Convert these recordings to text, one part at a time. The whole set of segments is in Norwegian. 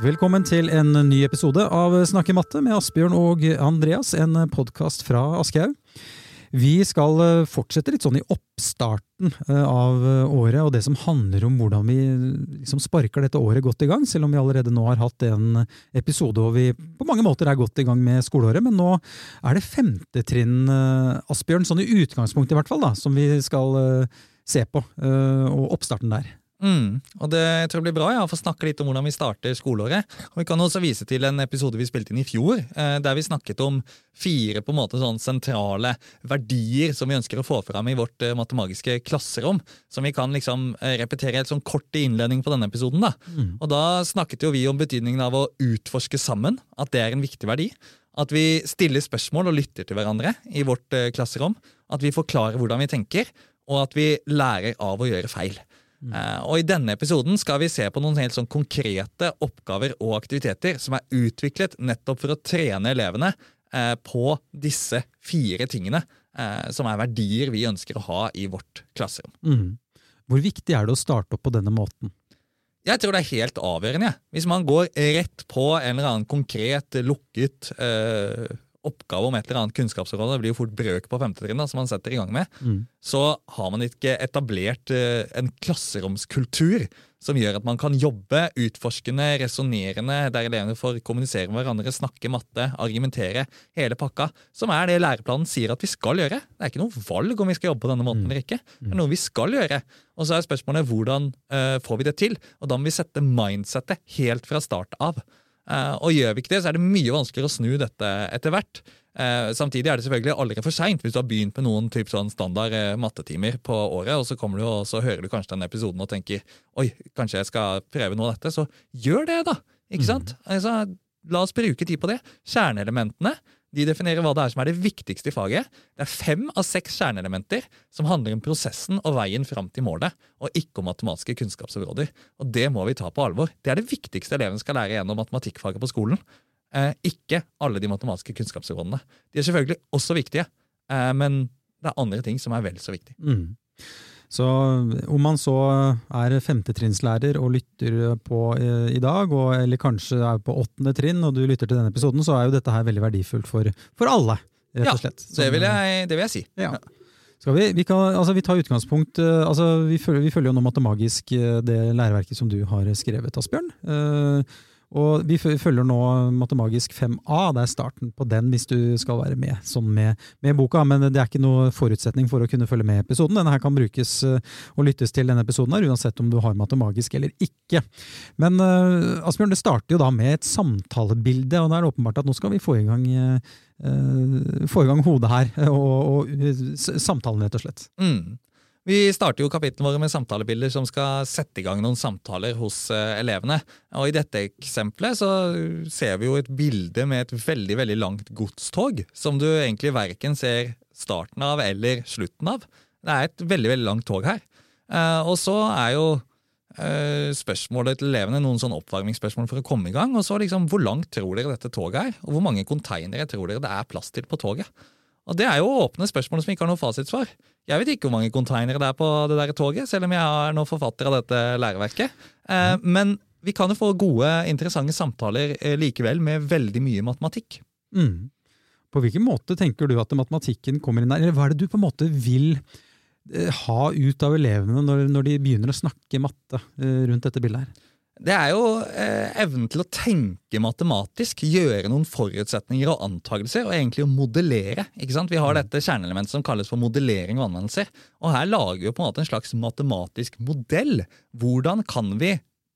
Velkommen til en ny episode av Snakke matte med Asbjørn og Andreas, en podkast fra Aschehoug. Vi skal eh, fortsette litt sånn i oppstarten eh, av året, og det som handler om hvordan vi liksom sparker dette året godt i gang, selv om vi allerede nå har hatt en episode hvor vi på mange måter er godt i gang med skoleåret. Men nå er det femte trinn, eh, Asbjørn, sånn i utgangspunktet i hvert fall, da, som vi skal se på, og oppstarten der. Mm. Og det jeg tror jeg blir bra ja, å få snakke litt om hvordan vi starter skoleåret. Og Vi kan også vise til en episode vi spilte inn i fjor, eh, der vi snakket om fire på en måte sånn sentrale verdier som vi ønsker å få fram i vårt eh, matematiske klasserom. Som vi kan liksom eh, repetere helt sånn kort i innledning på denne episoden. da. Mm. Og Da snakket jo vi om betydningen av å utforske sammen, at det er en viktig verdi. At vi stiller spørsmål og lytter til hverandre i vårt klasserom. At vi forklarer hvordan vi tenker, og at vi lærer av å gjøre feil. Mm. Uh, og I denne episoden skal vi se på noen helt sånn konkrete oppgaver og aktiviteter som er utviklet nettopp for å trene elevene uh, på disse fire tingene, uh, som er verdier vi ønsker å ha i vårt klasserom. Mm. Hvor viktig er det å starte opp på denne måten? Jeg tror det er helt avgjørende. Ja. Hvis man går rett på en eller annen konkret, lukket oppgave om et eller annet kunnskapsområde, det blir jo fort brøk på femte trinn, som man setter i gang med, mm. så har man ikke etablert uh, en klasseromskultur som gjør at man kan jobbe utforskende, resonnerende, der elevene får kommunisere med hverandre, snakke matte, argumentere, hele pakka, som er det læreplanen sier at vi skal gjøre. Det er ikke noe valg om vi skal jobbe på denne måten mm. eller ikke. Det er noe vi skal gjøre. Og så er spørsmålet hvordan uh, får vi det til? Og da må vi sette mindsettet helt fra start av. Uh, og gjør vi ikke det, så er det mye vanskeligere å snu dette etter hvert. Uh, samtidig er det selvfølgelig aldri for seint hvis du har begynt med noen typ sånn standard uh, mattetimer på året, og så, kommer du, og så hører du kanskje den episoden og tenker oi, kanskje jeg skal prøve noe av dette. Så gjør det, da! Ikke mm. sant? Altså, la oss bruke tid på det. Kjerneelementene de definerer hva det er som er det viktigste i faget. Det er fem av seks kjerneelementer som handler om prosessen og veien fram til målet, og ikke om matematiske kunnskapsområder. Og Det må vi ta på alvor. Det er det viktigste eleven skal lære gjennom matematikkfaget på skolen. Eh, ikke alle de matematiske kunnskapsområdene. De er selvfølgelig også viktige, eh, men det er andre ting som er vel så viktige. Mm. Så om man så er femtetrinnslærer og lytter på eh, i dag, og, eller kanskje er på åttende trinn og du lytter til denne episoden, så er jo dette her veldig verdifullt for, for alle, rett og slett. Ja, det vil jeg, det vil jeg si. Ja. Vi, vi, kan, altså vi, tar utgangspunkt eh, altså vi, følger, vi følger jo nå Matemagisk eh, det læreverket som du har skrevet, Asbjørn. Og Vi følger nå Matemagisk 5A. Det er starten på den hvis du skal være med sånn med, med, boka. Men det er ikke noe forutsetning for å kunne følge med episoden. Denne her kan brukes eh, og lyttes til denne episoden her, uansett om du har matemagisk eller ikke. Men uh, Asbjørn, det starter jo da med et samtalebilde, og det er åpenbart at nå skal vi få i gang uh, få i gang hodet her, og, og samtalen, rett og slett. Mm. Vi starter jo kapitlene våre med samtalebilder som skal sette i gang noen samtaler hos uh, elevene. Og I dette eksempelet så ser vi jo et bilde med et veldig veldig langt godstog, som du egentlig verken ser starten av eller slutten av. Det er et veldig veldig langt tog her. Uh, og så er jo uh, spørsmålet til elevene noen sånn oppvarmingsspørsmål for å komme i gang. Og så liksom, hvor langt tror dere dette toget er, og hvor mange konteinere tror dere det er plass til på toget? Og Det er jo åpne spørsmål som ikke har noe fasitsvar. Jeg vet ikke hvor mange konteinere det er på det der toget, selv om jeg er nå forfatter av dette læreverket. Eh, mm. Men vi kan jo få gode, interessante samtaler eh, likevel med veldig mye matematikk. Mm. På hvilken måte tenker du at matematikken kommer inn der? Eller hva er det du på en måte vil eh, ha ut av elevene når, når de begynner å snakke matte eh, rundt dette bildet her? Det er jo eh, evnen til å tenke matematisk, gjøre noen forutsetninger og antakelser, og egentlig å modellere. ikke sant? Vi har mm. dette kjerneelementet som kalles for modellering og anvendelser. Og her lager vi på en måte en slags matematisk modell. Hvordan kan vi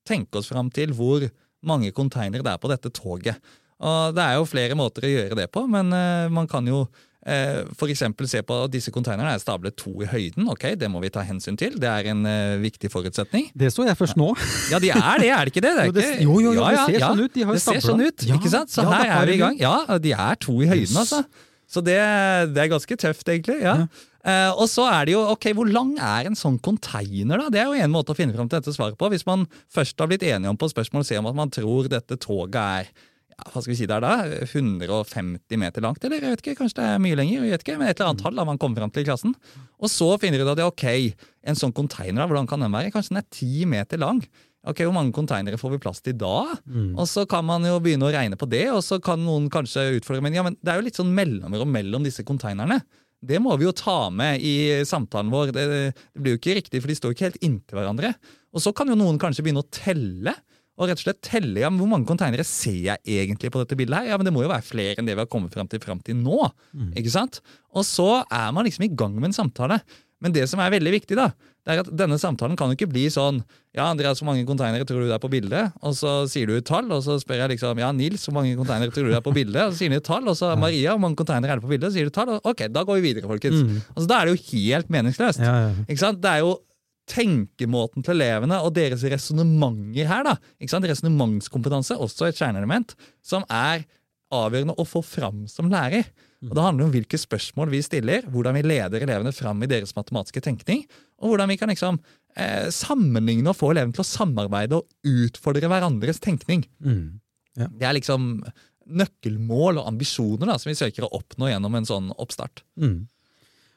tenke oss fram til hvor mange konteinere det er på dette toget? Og Det er jo flere måter å gjøre det på, men eh, man kan jo F.eks. se på at disse konteinerne er stablet to i høyden. ok, Det må vi ta hensyn til. Det er en uh, viktig forutsetning. Det så jeg først nå. Ja, de er det, er det ikke det? det, ikke... jo, jo, jo, det ser ja, sånn ut. De har det ser sånn ut, ikke sant? Så her er vi i gang. Ja, de er to i høyden, altså. Så det, det er ganske tøft, egentlig. ja. Uh, og så er det jo, ok, Hvor lang er en sånn container? da? Det er jo en måte å finne fram til dette svaret på. Hvis man først har blitt enige om på spørsmål se om at man tror dette toget er ja, hva skal vi si det er da, 150 meter langt, eller jeg vet ikke, kanskje det er mye lenger, jeg vet ikke, men et eller annet tall da man kommer fram til i klassen. Og så finner du ut at ja, ok, en sånn container, hvordan kan den være? Kanskje den er ti meter lang. Ok, Hvor mange konteinere får vi plass til da? Mm. Og Så kan man jo begynne å regne på det, og så kan noen kanskje utfordre Men ja, men det er jo litt sånn mellomrom mellom disse konteinerne. Det må vi jo ta med i samtalen vår. Det, det blir jo ikke riktig, for de står ikke helt inntil hverandre. Og så kan jo noen kanskje begynne å telle og rett og slett telle ja, hvor mange konteinere ser jeg egentlig på dette bildet. her? Ja, men Det må jo være flere enn det vi har kommet fram til fram til nå. Mm. ikke sant? Og så er man liksom i gang med en samtale. Men det som er veldig viktig, da, det er at denne samtalen kan jo ikke bli sånn Ja, Andreas, hvor mange konteinere tror du det er på bildet? Og så sier du et tall, og så spør jeg liksom Ja, Nils, hvor mange konteinere tror du det er på bildet? Og så sier de et tall, og så Maria, hvor mange konteinere er det på bildet? Og så sier du et tall, og ok, da går vi videre, folkens. Mm. Altså, Da er det jo helt meningsløst. Ja, ja. Ikke sant? Det er jo tenkemåten til elevene og deres resonnementer her, da, ikke sant? resonnementskompetanse, også et kjerneelement, som er avgjørende å få fram som lærer. Og Det handler om hvilke spørsmål vi stiller, hvordan vi leder elevene fram i deres matematiske tenkning, og hvordan vi kan liksom eh, sammenligne og få elevene til å samarbeide og utfordre hverandres tenkning. Mm. Ja. Det er liksom nøkkelmål og ambisjoner da, som vi søker å oppnå gjennom en sånn oppstart. Mm.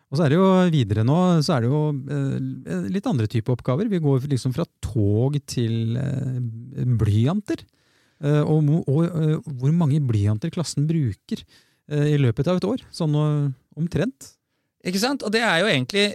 Og så er det jo videre nå så er det jo eh, litt andre typer oppgaver. Vi går liksom fra tog til eh, blyanter. Eh, og, og, eh, hvor mange blyanter klassen bruker eh, i løpet av et år. Sånn omtrent. Ikke sant? Og det er jo egentlig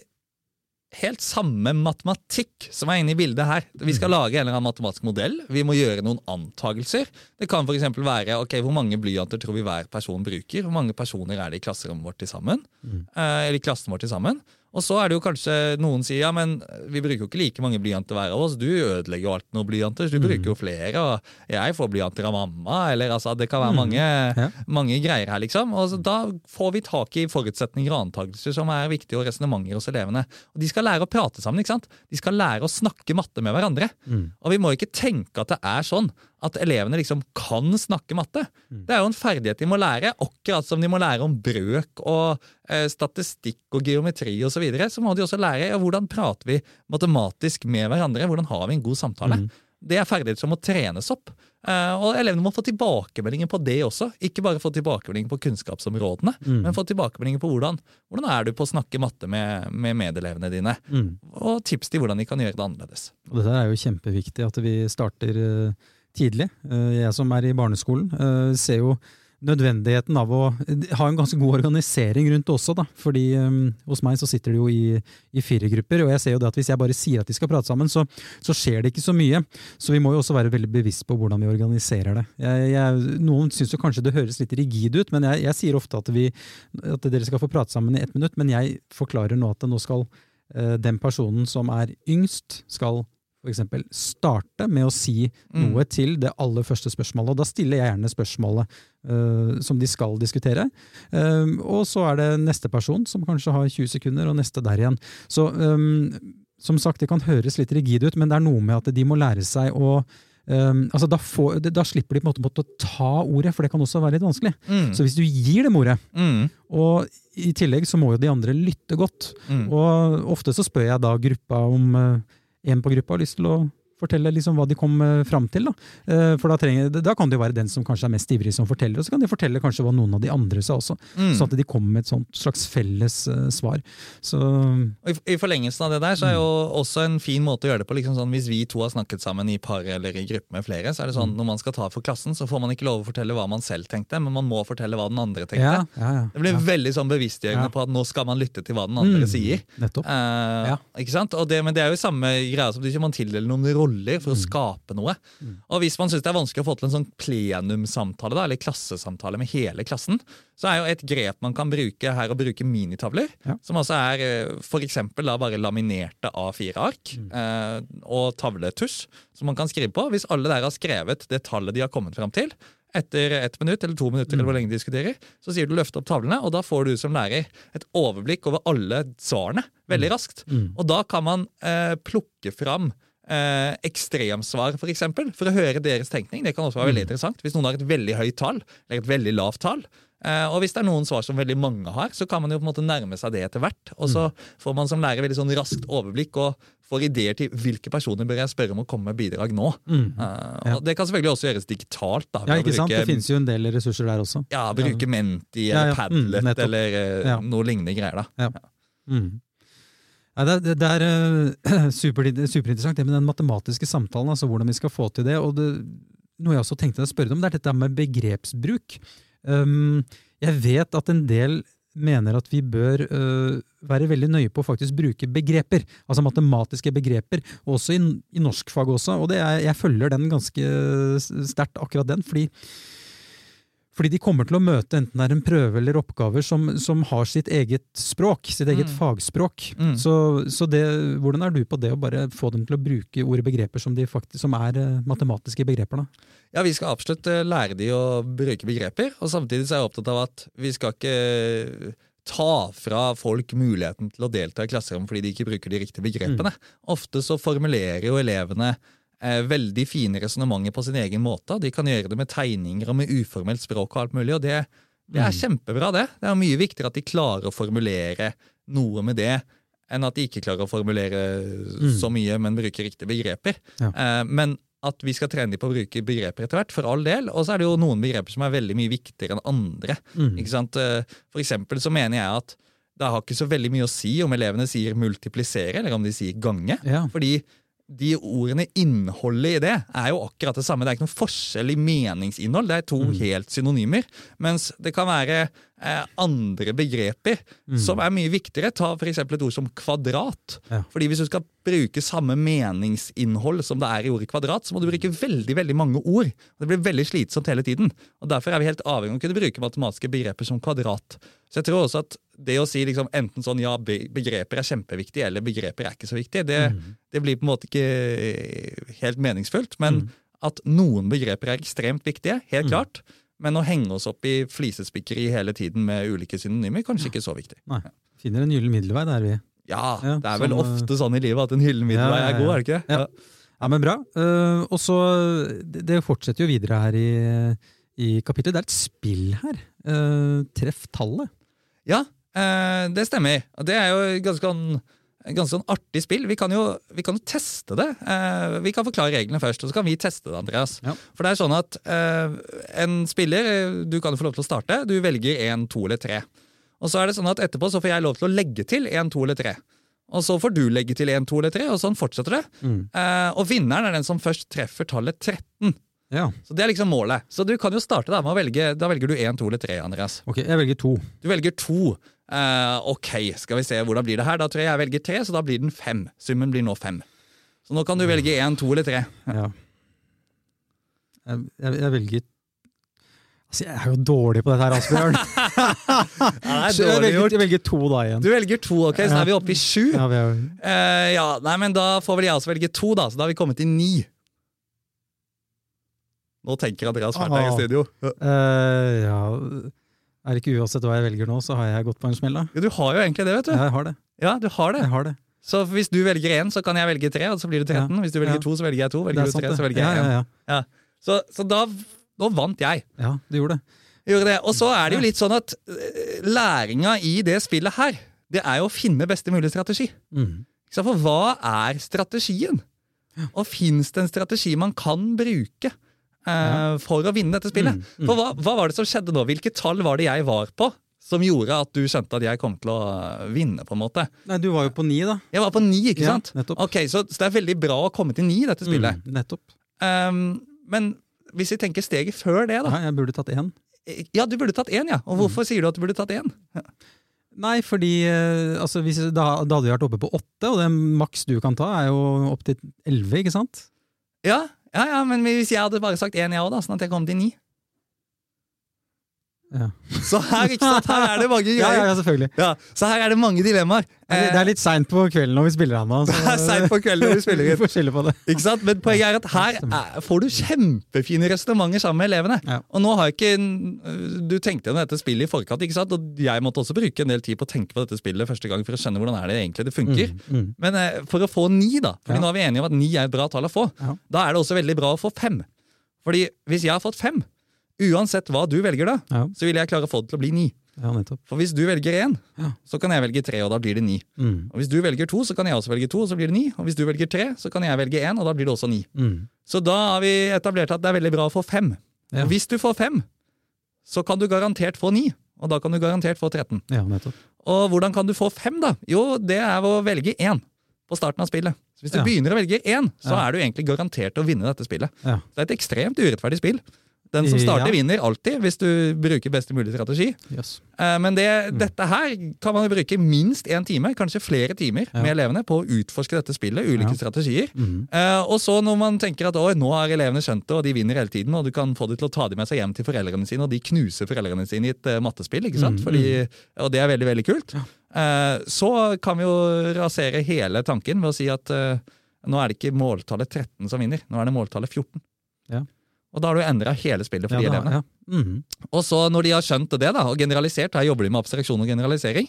helt samme matematikk som er inne i bildet her. Vi skal mm. lage en eller annen matematisk modell. Vi må gjøre noen antagelser. Det kan f.eks. være ok, hvor mange blyanter tror vi hver person bruker. Hvor mange personer er det i klasserommet vårt til sammen? Mm. Eh, eller i klassen vår til sammen? Og så er det jo kanskje noen sier ja, men vi bruker jo ikke like mange blyanter hver av oss. Du ødelegger jo alt noen blyanter, så du mm. bruker jo flere. Og jeg får blyanter av mamma. eller altså, Det kan være mm. mange, ja. mange greier her, liksom. Og da får vi tak i forutsetninger og antakelser som er viktige, og resonnementer hos elevene. Og De skal lære å prate sammen. ikke sant? De skal lære å snakke matte med hverandre. Mm. Og vi må ikke tenke at det er sånn at elevene liksom kan snakke matte. Mm. Det er jo en ferdighet de må lære, akkurat som de må lære om brøk og eh, statistikk og geometri osv. Så, videre, så må de også lære ja, hvordan prater vi matematisk med hverandre, hvordan har vi en god samtale. Mm. Det er ferdigheter som må trenes opp. Eh, og elevene må få tilbakemeldinger på det også. Ikke bare få tilbakemeldinger på kunnskapsområdene, mm. men få tilbakemeldinger på hvordan, hvordan er du på å snakke matte med, med medelevene dine. Mm. Og tips til hvordan de kan gjøre det annerledes. Og Dette er jo kjempeviktig, at vi starter uh tidlig. Eh, jeg som er i barneskolen, eh, ser jo nødvendigheten av å ha en ganske god organisering rundt det også. Da. Fordi um, Hos meg så sitter de jo i, i fire grupper, og jeg ser jo det at hvis jeg bare sier at de skal prate sammen, så, så, skjer det ikke så mye. Så vi må jo også være veldig bevisst på hvordan vi organiserer det. Jeg, jeg, noen syns jo kanskje det høres litt rigid ut, men jeg, jeg sier ofte at, vi, at, dere skal få prate sammen i ett minutt. Men jeg forklarer nå at nå skal den personen som er yngst, skal f.eks. starte med å si mm. noe til det aller første spørsmålet. og Da stiller jeg gjerne spørsmålet uh, som de skal diskutere. Um, og så er det neste person som kanskje har 20 sekunder, og neste der igjen. Så um, som sagt, det kan høres litt rigid ut, men det er noe med at de må lære seg å Um, altså da, får, da, slipper de på en måte å ta ordet, for det kan også være litt vanskelig. Mm. Så hvis du gir dem ordet, mm. og i tillegg så må jo de andre lytte godt. Mm. Og ofte så spør jeg da gruppa om uh, en på gruppa har lyst til å fortelle liksom hva de kom eh, fram til. Da. Eh, for da, trenger, da, kan det jo være den som kanskje er mest ivrig som forteller, og så kan de fortelle kanskje hva noen av de andre sa også. Mm. Sånn at de kommer med et sånt slags felles uh, svar. Så, I, I, forlengelsen av det der så er jo mm. også en fin måte å gjøre det på. Liksom sånn, hvis vi to har snakket sammen i par eller i gruppe med flere, så er det sånn mm. når man skal ta for klassen, så får man ikke lov å fortelle hva man selv tenkte, men man må fortelle hva den andre tenkte. Ja, ja, ja, det blir veldig sånn bevisstgjørende på at nå skal man lytte til hva den andre mm. sier. Nettopp. Uh, ikke sant? Det, men det er jo samme greia som hvis man tildeler noen roller for å mm. skape noe. Mm. Og Hvis man syns det er vanskelig å få til en sånn plenumsamtale da, eller klassesamtale med hele klassen, så er jo et grep man kan bruke her å bruke minitavler. Ja. Som altså er eh, f.eks. bare laminerte A4-ark mm. eh, og tavletusj som man kan skrive på. Hvis alle der har skrevet det tallet de har kommet fram til, etter ett minutt eller to minutter, eller hvor mm. lenge de diskuterer, så sier du løft opp tavlene, og da får du som lærer et overblikk over alle svarene veldig raskt. Mm. Og da kan man eh, plukke fram eh, ekstremsvar, f.eks., for, eksempel, for å høre deres tenkning. Det kan også være veldig mm. interessant. Hvis noen har et veldig høyt tall, eller et veldig lavt tall, Eh, og hvis det er noen svar som veldig mange har, så kan man jo på en måte nærme seg det etter hvert. Og så får man som lærer veldig sånn raskt overblikk og får ideer til hvilke personer bør jeg spørre om å komme med bidrag nå. Mm. Eh, og Det kan selvfølgelig også gjøres digitalt. da. Ja, ikke sant? bruke- Det finnes jo en del ressurser der også. ja, bruke Menti eller ja. ja. Padlet mm, eller Ja. noe lignende greier. da. Mm. Nei, det, det, det er eh, super, superinteressant det med den matematiske samtalen, altså hvordan vi skal få til det. og det, Noe jeg også tenkte å spørre deg om, det er dette med begrepsbruk. Um, jeg vet at en del mener at vi bør uh, være veldig nøye på å faktisk bruke begreper, altså matematiske begreper, også i, i norskfag også. Og er, jeg følger den ganske sterkt, akkurat den, fordi fordi de kommer til å møte enten det er en prøve eller oppgaver som, som har sitt eget språk, sitt eget Mm. fagspråk. Mm. Så, så det, hvordan er du på det å bare få dem til å bruke ord og begreper som, de faktisk, som er eh, matematiske begreper? da? Ja, Vi skal absolutt eh, lære de å bruke begreper, og samtidig så er jeg opptatt av at vi skal ikke eh, ta fra folk muligheten til å delta i klasserom fordi de ikke bruker de riktige begrepene. Ofte så formulerer jo elevene veldig fine resonnementer på sin egen måte. De kan gjøre det med tegninger og med uformelt språk og alt mulig, og det, det er kjempebra, det. Det er mye viktigere at de klarer å formulere noe med det enn at de ikke klarer å formulere så mye, men bruker riktige begreper. Ja. Eh, men at vi skal trene dem på å bruke begreper etter hvert, for all del. Og så er det jo noen begreper som er veldig mye viktigere enn andre. Mm. Ikke sant? Eh, For eksempel så mener jeg at det har ikke så veldig mye å si om elevene sier multiplisere eller om de sier gange. Ja. Fordi de ordene, innholdet i det, er jo akkurat det samme. Det er ikke noen forskjell i meningsinnhold. Det er to Mm. helt synonymer. Mens det kan være eh, andre begreper Mm. som er mye viktigere. Ta f.eks. et ord som kvadrat. Ja. Fordi hvis du skal bruke samme meningsinnhold som det er i ordet kvadrat, så må du bruke veldig veldig mange ord. Det blir veldig slitsomt hele tiden. Og Derfor er vi helt avhengig av å kunne bruke matematiske begreper som kvadrat. Så jeg tror også at det å si liksom enten sånn ja, begreper er kjempeviktig, eller begreper er ikke så viktig, det, det blir på en måte ikke eh, helt meningsfullt. Men at noen begreper er ekstremt viktige, helt klart. Men å henge oss opp i flisespikkeri hele tiden med ulike synonymer, kanskje ikke så viktig. Nei. Finner en gyllen middelvei, der vi. Ja, Ja, det er vel som, eh, ofte sånn i livet at en hyllen middelvei Ja, ja, er god, er det ikke? Ja. Ja, men bra. Uh, og så, det, fortsetter jo videre her i, i kapittelet. Det er et spill her. Uh, treff tallet. Ja, uh, det stemmer. Det er jo ganske, sånn- ganske sånn artig spill. Vi kan, jo, vi kan jo teste det. Eh, vi kan forklare reglene først, og så kan vi teste det, Andreas. Ja. For det er sånn at eh, en spiller, eh, du kan jo få lov til å starte, du velger én, to eller tre. Og så er det sånn at etterpå så får jeg lov til å legge til én, to eller tre. Og så får du legge til én, to eller tre, og sånn fortsetter det. Eh, og vinneren er den som først treffer tallet 13. Ja, Så det er liksom målet. Så du kan jo starte da med å velge Da velger du én, to eller tre, Andreas. ok, jeg velger to. Du velger to. Eh, ok, skal vi se hvordan blir det her. Da tror jeg jeg velger tre, så da blir den fem. Summen blir nå fem. Så nå kan du velge én, to eller tre. Ja. Jeg, jeg, jeg velger Altså, jeg er jo dårlig på dette her, Asbjørn. Så jeg, velger, jeg velger to da igjen. Du velger to, ok, så da er vi oppe i sju. Ja, vi er, Eh, ja, nei, men Da får vel jeg også velge to, da, så da har vi kommet til ni. Nå tenker Andreas fælt i studio. Uh, ja, er det ikke uansett hva jeg velger nå, så har jeg gått på en smell, da. Ja, du har jo egentlig det, vet du. Jeg har det. Ja, du har det. Jeg har det. Så hvis du velger én, så kan jeg velge tre, og så blir det 13. Hvis du velger Ja. to, så velger jeg to. Velger er du tre, så velger jeg én. ja, ja. Så, så da Nå vant jeg. ja, du gjorde det. Gjorde det. Og så er det jo litt sånn at eh, læringa i det spillet her, det er jo å finne beste mulige strategi. Mm. For hva er strategien? Og fins det en strategi man kan bruke eh, for å vinne dette spillet? Mm, mm. For hva, hva var det som skjedde nå? Hvilke tall var det jeg var på som gjorde at du skjønte at jeg kom til å eh, vinne? på en måte? Nei, du var jo på ni, da. Jeg var på ni, ikke Ja, sant? nettopp. Ok, så, så det er veldig bra å komme til ni i dette spillet. Mm, nettopp. Um, men hvis vi tenker steget før det, da. Nei, jeg burde tatt én. Ja, du burde tatt én, ja. Og Mm. hvorfor sier du at du burde tatt én? Nei, fordi eh, altså, hvis, da, da hadde vi vært oppe på åtte, og det maks du kan ta, er jo opp til elleve, ikke sant? Ja, ja, ja, men hvis jeg hadde bare sagt én, jeg òg, sånn at jeg kom til ni. Ja, Så her, ikke sant, her er det mange greier. ja, ja selvfølgelig. Ja, så her er det mange dilemmaer. Det er- litt seint på kvelden når vi spiller ennå. Det er sent på kvelden når vi spiller inn. får på det. Ikke sant? Men poenget er at her er, får du kjempefine resonnementer sammen med elevene. Ja. Og nå har jeg ikke Du tenkte gjennom dette spillet i forkant, ikke sant? og jeg måtte også bruke en del tid på å tenke på dette spillet første gang for å skjønne hvordan er det egentlig det funker. Mm, mm. Men eh, for å få ni, da, Fordi Ja. nå er vi enige om at ni er et bra tall å få, da er det også veldig bra å få fem. Fordi hvis jeg har fått fem, Uansett hva du velger, da, Ja. så vil jeg klare å få det til å bli ni. Ja. For hvis du velger én, Ja. så kan jeg velge tre, og da blir det ni. Mm. Og hvis du velger to, så kan jeg også velge to, og så blir det ni. Og hvis du velger tre, så kan jeg velge én, og da blir det også ni. Mm. Så da har vi etablert at det er veldig bra å få fem. Og hvis du får fem, så kan du garantert få ni. Og da kan du garantert få 13. ja. Og hvordan kan du få fem, da? Jo, det er å velge én på starten av spillet. Så hvis du begynner å velge én, så er du egentlig garantert å vinne dette spillet. Ja. Så det er et ekstremt urettferdig spill. Den som starter, Ja. vinner alltid, hvis du bruker best mulig strategi. Yes. Eh, Men Mm. det, dette her kan man bruke minst én time, kanskje flere timer, Ja. med elevene på å utforske dette spillet, ulike Ja. strategier. Mm. Eh, og så når man tenker at nå har elevene skjønt det, og de vinner hele tiden, og du kan få dem til å ta dem med seg hjem til foreldrene sine, og de knuser foreldrene sine i et eh, mattespill, ikke sant? Mm, Fordi, og det er veldig, veldig kult. Så kan vi jo rasere hele tanken ved å si at nå er det ikke måltallet 13 som vinner, nå er det måltallet 14. Ja. Og da har du endra hele spillet for Ja, de elevene. ja. Mm. Og så når de har skjønt det da, og generalisert, her jobber de med abstraksjon og generalisering,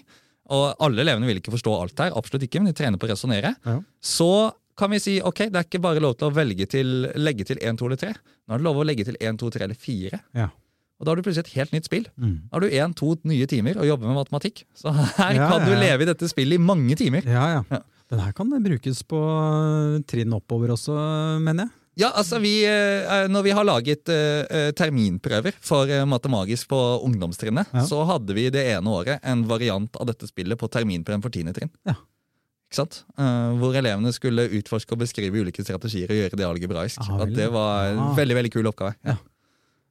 og alle elevene vil ikke forstå alt her, absolutt ikke, men de trener på å resonnere, Ja. så kan vi si ok, det er ikke bare lov til å velge til, legge til 1, 2 eller 3. Nå er det lov å legge til 1, 2, 3 eller 4. Ja. Og da har du plutselig et helt nytt spill. Mm. Da har du 1, 2 nye timer å jobbe med matematikk. Så her Ja, kan du leve i dette spillet i mange timer. ja, ja. Ja. Den her kan brukes på eh, trinn oppover også, mener jeg. Ja, altså vi, eh, Når vi har laget eh, eh, terminprøver for eh, matemagisk på ungdomstrinnet, Ja. så hadde vi det ene året en variant av dette spillet på terminprøven for tiende trinn. Ja. Ikke sant? Eh, hvor elevene skulle utforske og beskrive ulike strategier og gjøre det algebraisk. Ah, At det var en Ah. veldig veldig kul oppgave. Ja.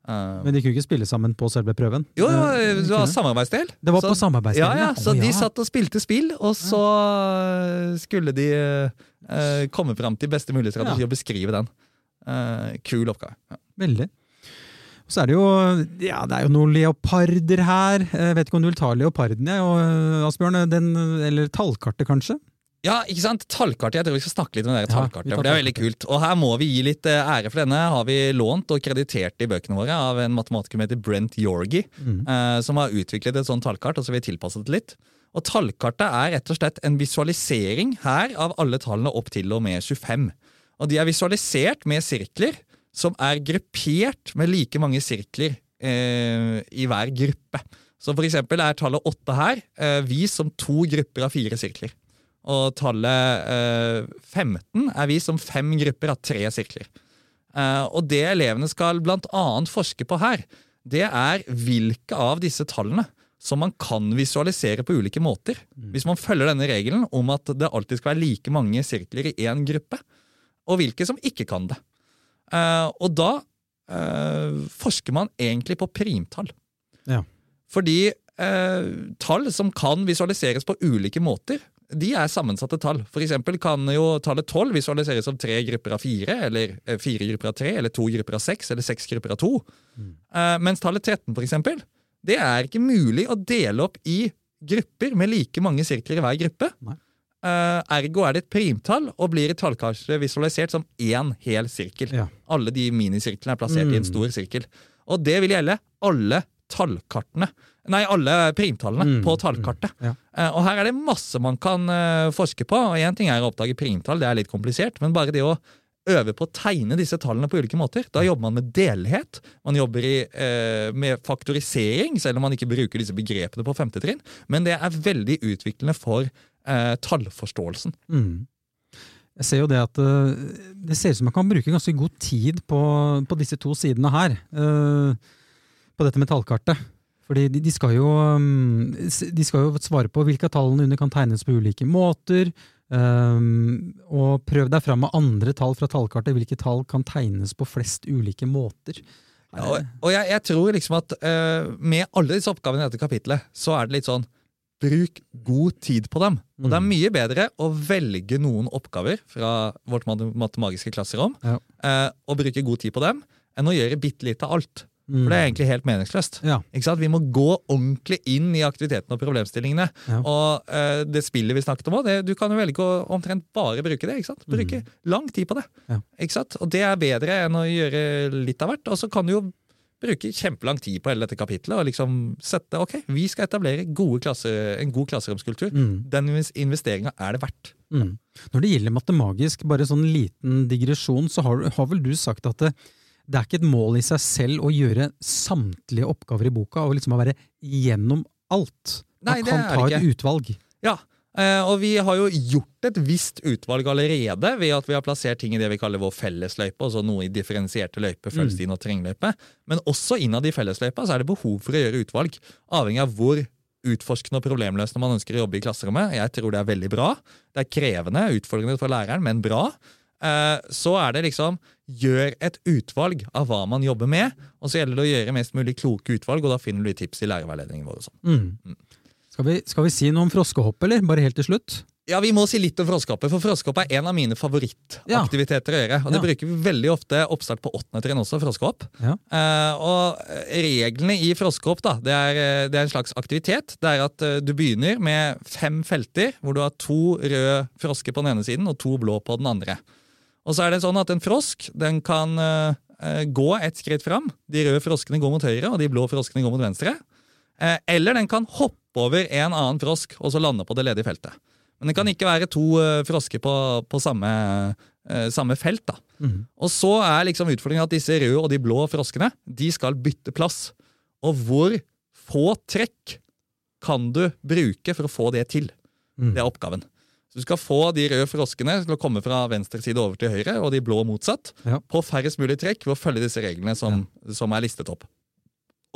Eh, Men de kunne ikke spille sammen på selve prøven? jo, jo, Eh, det var samarbeidsdel. Det var Så- på samarbeidsdel, Ja, ja, så de satt og spilte spill, og så eh, skulle de eh, komme fram til beste mulige strategi Ja. og beskrive den. Eh, kul oppgave. Ja. Veldig. Og så er det jo ja, det er jo noen leoparder her. Jeg vet ikke om du vil ta leoparden, jeg, og, eh, Asbjørn? Den, eller tallkartet, kanskje? Ja, ikke sant? Tallkartet. Jeg tror vi skal snakke litt om det Ja, tallkartet. for Det er veldig kult. Og her må vi gi litt eh, ære for denne. Har vi lånt og kreditert i bøkene våre av en matematiker som heter Brent Yorgi, Mm. eh, som har utviklet et sånt tallkart, og så har vi tilpasset det litt. Og tallkartet er rett og slett en visualisering her av alle tallene opp til og med 25. Og de er visualisert med sirkler som er gruppert med like mange sirkler eh, i hver gruppe. Så for eksempel er tallet 8 her eh, vist som to grupper av fire sirkler. Og tallet eh, 15 er vist som fem grupper av tre sirkler. Eh, og det elevene skal blant annet forske på her, det er hvilke av disse tallene som man kan visualisere på ulike måter. Hvis man følger denne regelen om at det alltid skal være like mange sirkler i én gruppe, og hvilke som ikke kan det. Eh, og da eh, forsker man egentlig på primtall. Ja. Fordi eh, tall som kan visualiseres på ulike måter, de er sammensatte tall. For eksempel kan jo tallet 12 visualiseres som tre grupper av fire, eller fire grupper av tre, eller to grupper av seks, eller seks grupper av to. Eh, mens tallet 13, for eksempel, det er ikke mulig å dele opp i grupper med like mange sirkler i hver gruppe. Nei. Eh, ergo er det et primtall og blir i tallkartet visualisert som én hel sirkel. Ja. Alle de minisirklene er plassert i en Mm. stor sirkel. Og det vil gjelde alle tallkartene. Nei, alle primtallene Mm, på tallkartet. mm, ja. uh, og her er det masse man kan uh, forske på. og Én ting er å oppdage primtall, det er litt komplisert. Men bare det å øve på å tegne disse tallene på ulike måter. Da jobber man med delhet. Man jobber i, uh, med faktorisering, selv om man ikke bruker disse begrepene på femte trinn. Men det er veldig utviklende for eh, tallforståelsen. Mm. Jeg ser jo det at eh, det ser ut som man kan bruke ganske god tid på, på disse to sidene her. eh, på dette med tallkartet. Fordi de, de, skal jo, um, de skal jo svare på hvilke av tallene under kan tegnes på ulike måter. og prøv deg fram med andre tall fra tallkartet. Hvilke tall kan tegnes på flest ulike måter? Ja, og jeg, jeg tror liksom at eh, med alle disse oppgavene i dette kapitlet, så er det litt sånn Bruk god tid på dem. Og det er Mm. mye bedre å velge noen oppgaver fra vårt matematiske klasserom Ja. eh, og bruke god tid på dem, enn å gjøre bitte litt av alt. Mm. For det er egentlig helt meningsløst. Ja. Vi må gå ordentlig inn i aktiviteten og problemstillingene. Ja. Og eh, det spillet vi snakket om òg, du kan jo velge å omtrent bare bruke det. ikke sant? Bruke lang tid på det. Mm. Ja. Og det er bedre enn å gjøre litt av hvert. Og så kan du jo bruke kjempelang tid på hele dette kapitlet og liksom sette ok, vi skal etablere gode klasse, en god klasseromskultur. Mm. Den investeringa er det verdt. Mm. Når det gjelder matemagisk, bare sånn liten digresjon, så har, har vel du sagt at det, det er ikke et mål i seg selv å gjøre samtlige oppgaver i boka og liksom å være gjennom alt. Man Nei, det kan ta et utvalg. Ja, og vi har jo gjort et visst utvalg allerede ved at vi har plassert ting i det vi kaller vår fellesløype, altså noe i differensierte løyper, følgestin og terrengløype. Men også innad i fellesløypa så er det behov for å gjøre utvalg, avhengig av hvor utforskende og problemløsende man ønsker å jobbe i klasserommet. Jeg tror det er veldig bra. Det er krevende, utfordrende for læreren, men bra. Eh, Så er det liksom gjør et utvalg av hva man jobber med, og så gjelder det å gjøre mest mulig kloke utvalg, og da finner du tips i lærerveiledningen vår. og sånn. Mm. Skal, vi, skal vi si noe om froskehopp, eller? Bare helt til slutt? Ja, Vi må si litt om froskehoppet, for froskehopp er en av mine favorittaktiviteter å gjøre. Og det Ja. bruker vi veldig ofte oppstart på åttende trinn også, froskehopp. Ja. Eh, og reglene i froskehopp da, det er, eh, det er en slags aktivitet. Det er at eh, du begynner med fem felter, hvor du har to røde frosker på den ene siden og to blå på den andre. Og så er det sånn at en frosk den kan eh, gå et skritt fram. De røde froskene går mot høyre, og de blå froskene går mot venstre. Eh, eller den kan hoppe over en annen frosk og så lande på det ledige feltet. Men det kan ikke være to eh, frosker på, på samme, eh, samme felt. da. Mm. Og så er liksom utfordringen at disse røde og de blå froskene de skal bytte plass. Og hvor få trekk kan du bruke for å få det til? Mm. Det er oppgaven. Så Du skal få de røde froskene til å komme fra venstre side over til høyre, og de blå motsatt, Ja. på færrest mulig trekk ved å følge disse reglene som, som er listet opp.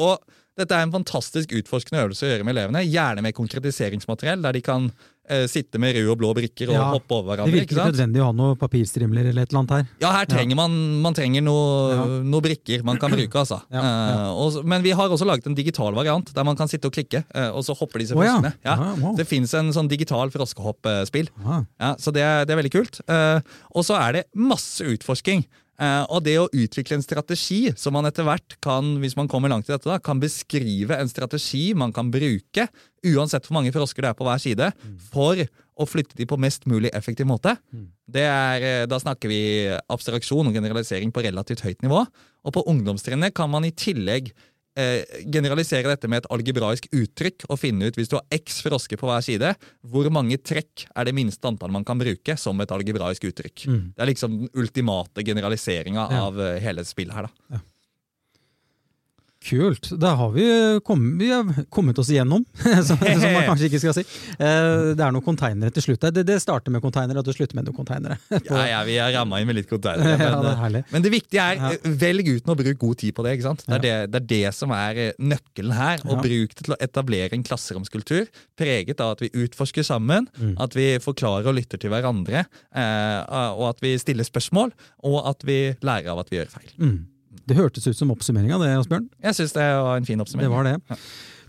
Og dette er en fantastisk utforskende øvelse å gjøre med elevene, gjerne med konkretiseringsmateriell, der de kan eh, sitte med røde og blå brikker og Ja, hoppe over hverandre. Det virker ikke nødvendig å ha noe papirstrimler eller et eller annet her. Ja, her trenger man, man trenger noe, Ja. noe brikker man kan bruke. altså. Ja, ja. Eh, og, men vi har også laget en digital variant, der man kan sitte og klikke, eh, og så hopper disse oh, ja. froskene. Ja. Ja, wow. Det fins en sånn digital froskehoppspill. Ja, så det, det er veldig kult. Eh, og så er det masse utforsking. Eh, og det å utvikle en strategi som man etter hvert kan hvis man kommer langt i dette da, kan beskrive en strategi man kan bruke, uansett hvor mange frosker det er på hver side, for å flytte de på mest mulig effektiv måte. Det er, eh, da snakker vi abstraksjon og generalisering på relativt høyt nivå. Og på ungdomstrinnet kan man i tillegg generalisere dette med et algebraisk uttrykk og finne ut, hvis du har x frosker på hver side, hvor mange trekk er det minste antallet man kan bruke som et algebraisk uttrykk. Mm. Det er liksom den ultimate generaliseringa Ja. av eh, hele spillet her. da. Kult. Da har vi, kommet, vi har kommet oss igjennom, som, som man kanskje ikke skal si. Eh, Det er noen konteinere til slutt. Det, det starter med konteinere, og det slutter med noen konteinere. Ja, ja, vi har ramma inn med litt containere. Ja, Men, det er eh, men det viktige er Ja. eh, velg ut å og bruk god tid på det. ikke sant? Det er, det, det, er det som er nøkkelen her. Og Ja. bruk det til å etablere en klasseromskultur preget av at vi utforsker sammen, Mm. at vi forklarer og lytter til hverandre, og at vi stiller spørsmål, og at vi lærer av at vi gjør feil. Mm. Det hørtes ut som oppsummeringa, det, Asbjørn. Jeg syns det var en fin Det oppsummering. var det. Ja.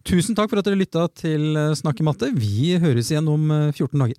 Tusen takk for at dere lytta til eh, Snakk i matte. Vi høres igjen om eh, 14 dager.